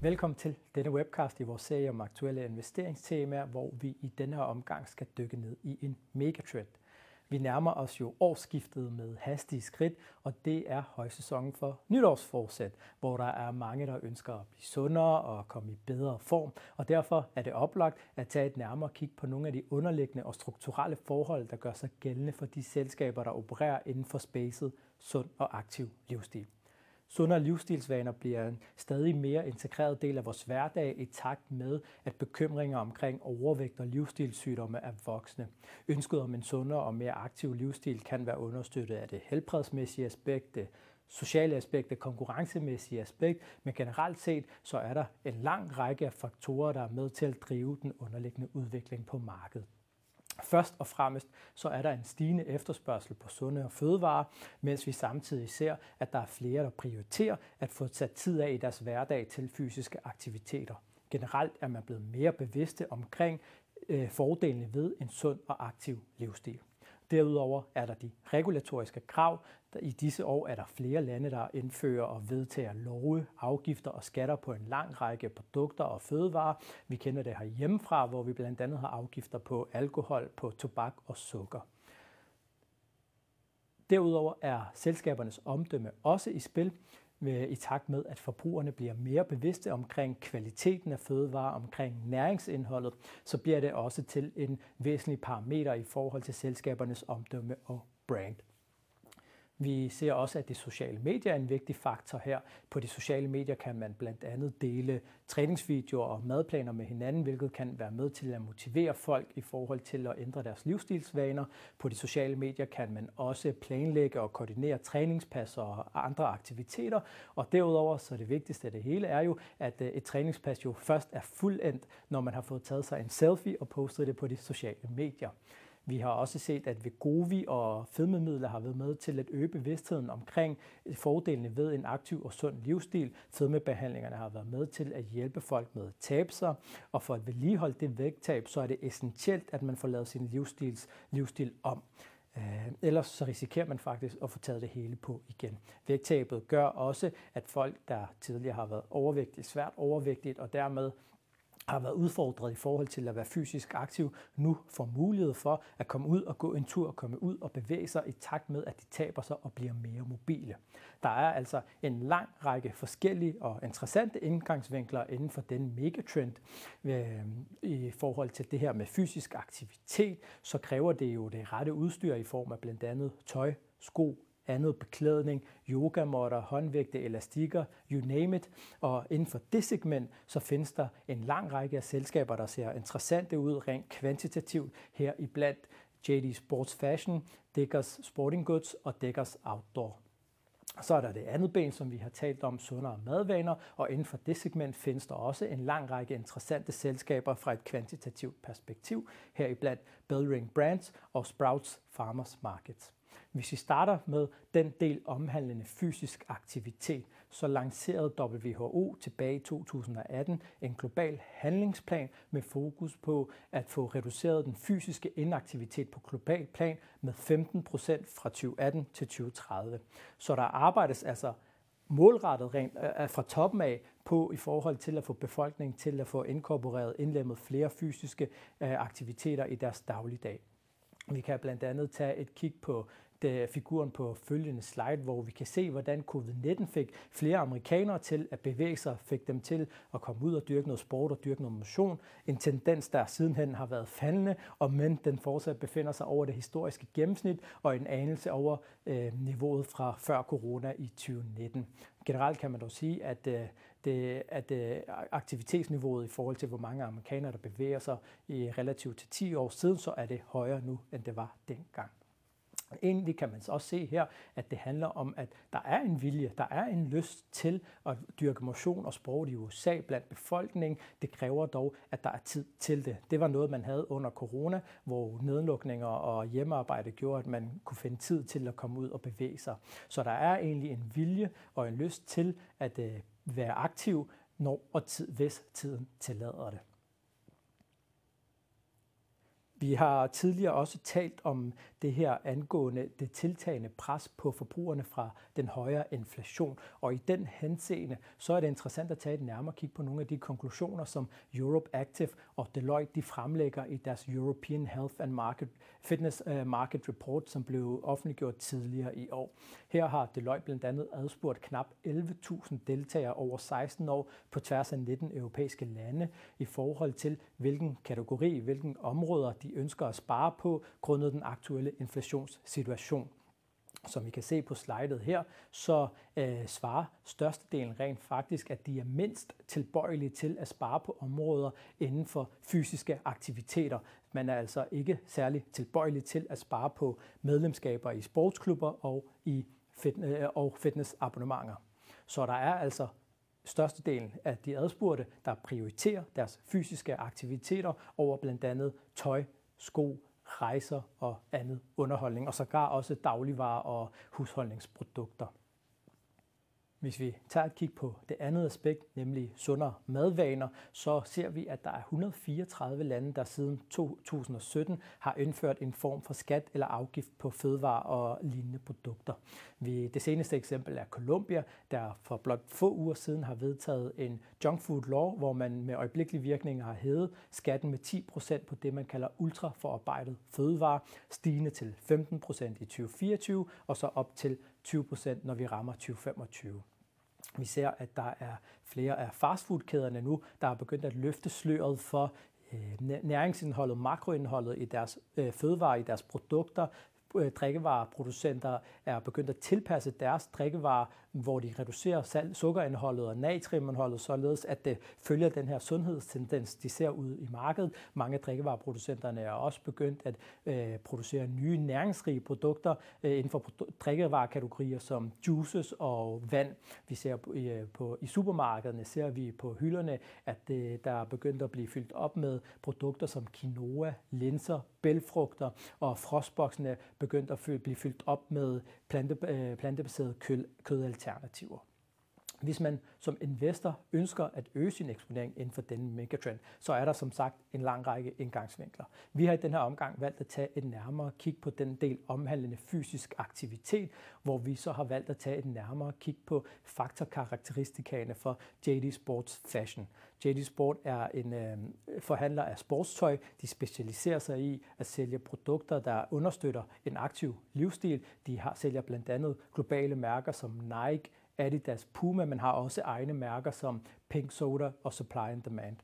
Velkommen til denne webcast i vores serie om aktuelle investeringstemaer, hvor vi i denne her omgang skal dykke ned i en megatrend. Vi nærmer os jo årsskiftet med hastige skridt, og det er højsæsonen for nytårsforsæt, hvor der er mange, der ønsker at blive sundere og komme i bedre form. Og derfor er det oplagt at tage et nærmere kig på nogle af de underliggende og strukturelle forhold, der gør sig gældende for de selskaber, der opererer inden for spacet sund og aktiv livsstil. Sundere livsstilsvaner bliver en stadig mere integreret del af vores hverdag i takt med, at bekymringer omkring overvægt og livsstilssygdomme er voksne. Ønsket om en sundere og mere aktiv livsstil kan være understøttet af det helbredsmæssige aspekt, det sociale aspekt, det konkurrencemæssige aspekt, men generelt set så er der en lang række af faktorer, der er med til at drive den underliggende udvikling på markedet. Først og fremmest så er der en stigende efterspørgsel på sunde og fødevarer, mens vi samtidig ser, at der er flere, der prioriterer at få sat tid af i deres hverdag til fysiske aktiviteter. Generelt er man blevet mere bevidste omkring øh, fordelene ved en sund og aktiv livsstil. Derudover er der de regulatoriske krav. I disse år er der flere lande, der indfører og vedtager love, afgifter og skatter på en lang række produkter og fødevarer. Vi kender det her hjemmefra, hvor vi blandt andet har afgifter på alkohol, på tobak og sukker. Derudover er selskabernes omdømme også i spil Øh, i takt med, at forbrugerne bliver mere bevidste omkring kvaliteten af fødevarer, omkring næringsindholdet, så bliver det også til en væsentlig parameter i forhold til selskabernes omdømme og brand. Vi ser også, at de sociale medier er en vigtig faktor her. På de sociale medier kan man blandt andet dele træningsvideoer og madplaner med hinanden, hvilket kan være med til at motivere folk i forhold til at ændre deres livsstilsvaner. På de sociale medier kan man også planlægge og koordinere træningspas og andre aktiviteter. Og derudover så det vigtigste af det hele er jo, at øh, et træningspas jo først er fuldendt, når man har fået taget sig en selfie og postet det på de sociale medier. Vi har også set, at Vegovi og fedmemidler har været med til at øge bevidstheden omkring fordelene ved en aktiv og sund livsstil. Fedmebehandlingerne har været med til at hjælpe folk med at tabe sig, og for at vedligeholde det vægttab, så er det essentielt, at man får lavet sin livsstils, livsstil om. Øh, ellers så risikerer man faktisk at få taget det hele på igen. Vægttabet gør også, at folk, der tidligere har været overvægtige, svært overvægtigt, og dermed har været udfordret i forhold til at være fysisk aktiv, nu får mulighed for at komme ud og gå en tur, komme ud og bevæge sig i takt med, at de taber sig og bliver mere mobile. Der er altså en lang række forskellige og interessante indgangsvinkler inden for den megatrend. Øh, I forhold til det her med fysisk aktivitet, så kræver det jo det rette udstyr i form af blandt andet tøj, sko, andet beklædning, yogamotter, håndvægte, elastikker, you name it. Og inden for det segment, så findes der en lang række af selskaber, der ser interessante ud rent kvantitativt her i blandt JD Sports Fashion, Deckers Sporting Goods og Deckers Outdoor. Så er der det andet ben, som vi har talt om, sundere madvaner, og inden for det segment findes der også en lang række interessante selskaber fra et kvantitativt perspektiv, heriblandt Bellring Brands og Sprouts Farmers Markets. Hvis vi starter med den del omhandlende fysisk aktivitet, så lancerede WHO tilbage i 2018 en global handlingsplan med fokus på at få reduceret den fysiske inaktivitet på global plan med 15 procent fra 2018 til 2030. Så der arbejdes altså målrettet rent øh, øh, fra toppen af på i forhold til at få befolkningen til at få inkorporeret, indlemmet flere fysiske øh, aktiviteter i deres dagligdag. Vi kan blandt andet tage et kig på Øh, figuren på følgende slide, hvor vi kan se, hvordan covid-19 fik flere amerikanere til at bevæge sig, fik dem til at komme ud og dyrke noget sport og dyrke noget motion. En tendens, der sidenhen har været faldende, og men den fortsat befinder sig over det historiske gennemsnit og en anelse over øh, niveauet fra før corona i 2019. Generelt kan man dog sige, at, øh, det, at øh, aktivitetsniveauet i forhold til, hvor mange amerikanere, der bevæger sig i relativt til 10 år siden, så er det højere nu, end det var dengang. Egentlig kan man så også se her, at det handler om, at der er en vilje, der er en lyst til at dyrke motion og sport i USA blandt befolkningen. Det kræver dog, at der er tid til det. Det var noget, man havde under corona, hvor nedlukninger og hjemmearbejde gjorde, at man kunne finde tid til at komme ud og bevæge sig. Så der er egentlig en vilje og en lyst til at øh, være aktiv, når og tid, hvis tiden tillader det. Vi har tidligere også talt om det her angående det tiltagende pres på forbrugerne fra den højere inflation. Og i den henseende, så er det interessant at tage et nærmere kig på nogle af de konklusioner, som Europe Active og Deloitte de fremlægger i deres European Health and Market Fitness øh, Market Report, som blev offentliggjort tidligere i år. Her har Deloitte blandt andet adspurgt knap 11.000 deltagere over 16 år på tværs af 19 europæiske lande i forhold til, hvilken kategori, hvilken områder de ønsker at spare på, grundet den aktuelle inflationssituation. Som I kan se på slidet her, så øh, svarer størstedelen rent faktisk, at de er mindst tilbøjelige til at spare på områder inden for fysiske aktiviteter. Man er altså ikke særlig tilbøjelig til at spare på medlemskaber i sportsklubber og i fitness, øh, og fitnessabonnementer. Så der er altså størstedelen af de adspurgte, der prioriterer deres fysiske aktiviteter over blandt andet tøj, sko, rejser og andet underholdning, og sågar også dagligvarer og husholdningsprodukter. Hvis vi tager et kig på det andet aspekt, nemlig sundere madvaner, så ser vi, at der er 134 lande, der siden 2017 har indført en form for skat eller afgift på fødevarer og lignende produkter. Det seneste eksempel er Colombia, der for blot få uger siden har vedtaget en junk food law, hvor man med øjeblikkelig virkning har hævet skatten med 10% på det, man kalder ultraforarbejdet fødevarer, stigende til 15% i 2024 og så op til 20%, når vi rammer 2025. Vi ser, at der er flere af fastfoodkæderne nu, der har begyndt at løfte sløret for øh, næringsindholdet, makroindholdet i deres øh, fødevarer, i deres produkter, øh, drikkevareproducenter er begyndt at tilpasse deres drikkevarer hvor de reducerer salt, sukkerindholdet og natriumindholdet, således at det følger den her sundhedstendens, de ser ud i markedet. Mange drikkevareproducenterne er også begyndt at øh, producere nye næringsrige produkter øh, inden for drikkevarekategorier som juices og vand. Vi ser på, øh, på, i supermarkederne ser vi på hylderne, at øh, der er begyndt at blive fyldt op med produkter som quinoa, linser, bælfrugter, og frostboksene er begyndt at blive fyldt op med plante, øh, plantebaseret kød, alternativer. Hvis man som investor ønsker at øge sin eksponering inden for denne megatrend, så er der som sagt en lang række indgangsvinkler. Vi har i den her omgang valgt at tage et nærmere kig på den del omhandlende fysisk aktivitet, hvor vi så har valgt at tage et nærmere kig på faktorkarakteristikane for JD Sports Fashion. JD Sport er en øh, forhandler af sportstøj. De specialiserer sig i at sælge produkter, der understøtter en aktiv livsstil. De har, sælger blandt andet globale mærker som Nike, Adidas, Puma, men har også egne mærker som Pink Soda og Supply and Demand.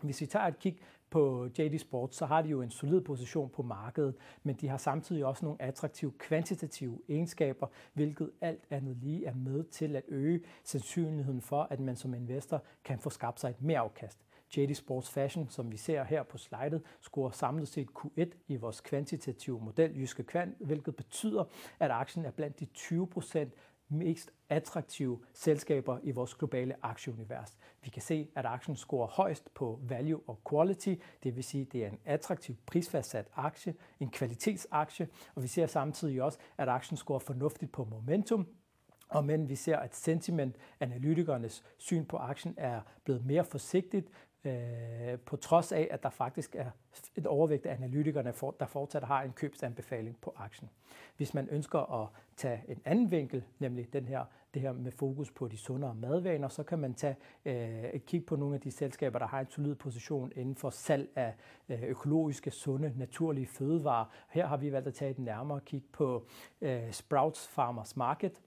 Hvis vi tager et kig på JD Sports, så har de jo en solid position på markedet, men de har samtidig også nogle attraktive kvantitative egenskaber, hvilket alt andet lige er med til at øge sandsynligheden for, at man som investor kan få skabt sig et mere afkast. JD Sports Fashion, som vi ser her på slidet, scorer samlet set Q1 i vores kvantitative model, Jyske Kvant, hvilket betyder, at aktien er blandt de 20 mest attraktive selskaber i vores globale aktieunivers. Vi kan se, at aktien scorer højst på value og quality, det vil sige, at det er en attraktiv prisfastsat aktie, en kvalitetsaktie, og vi ser samtidig også, at aktien scorer fornuftigt på momentum, og men vi ser, at sentiment, analytikernes syn på aktien er blevet mere forsigtigt, øh, på trods af, at der faktisk er et overvægt af analytikerne, der fortsat har en købsanbefaling på aktien. Hvis man ønsker at tage en anden vinkel, nemlig den her, det her med fokus på de sundere madvaner, så kan man tage øh, et kig på nogle af de selskaber, der har en solid position inden for salg af øh, økologiske, sunde, naturlige fødevarer. Her har vi valgt at tage et nærmere kig på øh, Sprouts Farmers Market,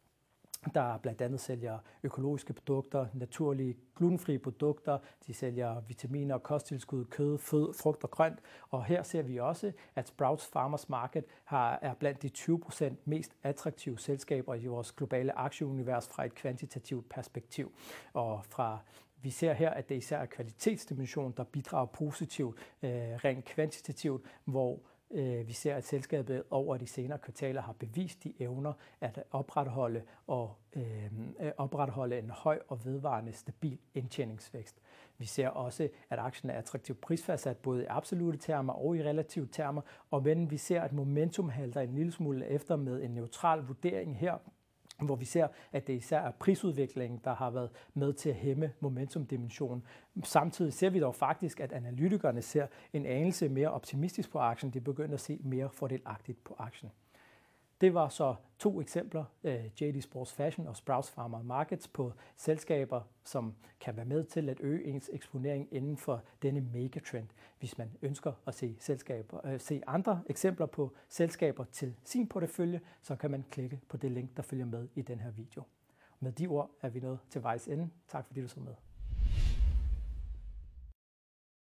der blandt andet sælger økologiske produkter, naturlige glutenfrie produkter, de sælger vitaminer kosttilskud, kød, fød, frugt og grønt. Og her ser vi også, at Sprouts Farmers Market har, er blandt de 20% mest attraktive selskaber i vores globale aktieunivers fra et kvantitativt perspektiv. Og fra vi ser her, at det især er kvalitetsdimension, der bidrager positivt, øh, rent kvantitativt, hvor Øh, vi ser, at selskabet over de senere kvartaler har bevist de evner at opretholde og øh, øh, opretholde en høj og vedvarende stabil indtjeningsvækst. Vi ser også, at aktien er attraktivt prisfastsat både i absolute termer og i relative termer, og men vi ser, at momentum halter en lille smule efter med en neutral vurdering her hvor vi ser, at det især er prisudviklingen, der har været med til at hæmme momentumdimensionen. Samtidig ser vi dog faktisk, at analytikerne ser en anelse mere optimistisk på aktien. De begynder at se mere fordelagtigt på aktien. Det var så to eksempler, øh, JD Sports Fashion og Sprouts Farmer Markets, på selskaber, som kan være med til at øge ens eksponering inden for denne megatrend. Hvis man ønsker at se, selskaber, øh, se andre eksempler på selskaber til sin portefølje, så kan man klikke på det link, der følger med i den her video. Med de ord er vi nået til vejs ende. Tak fordi du så med.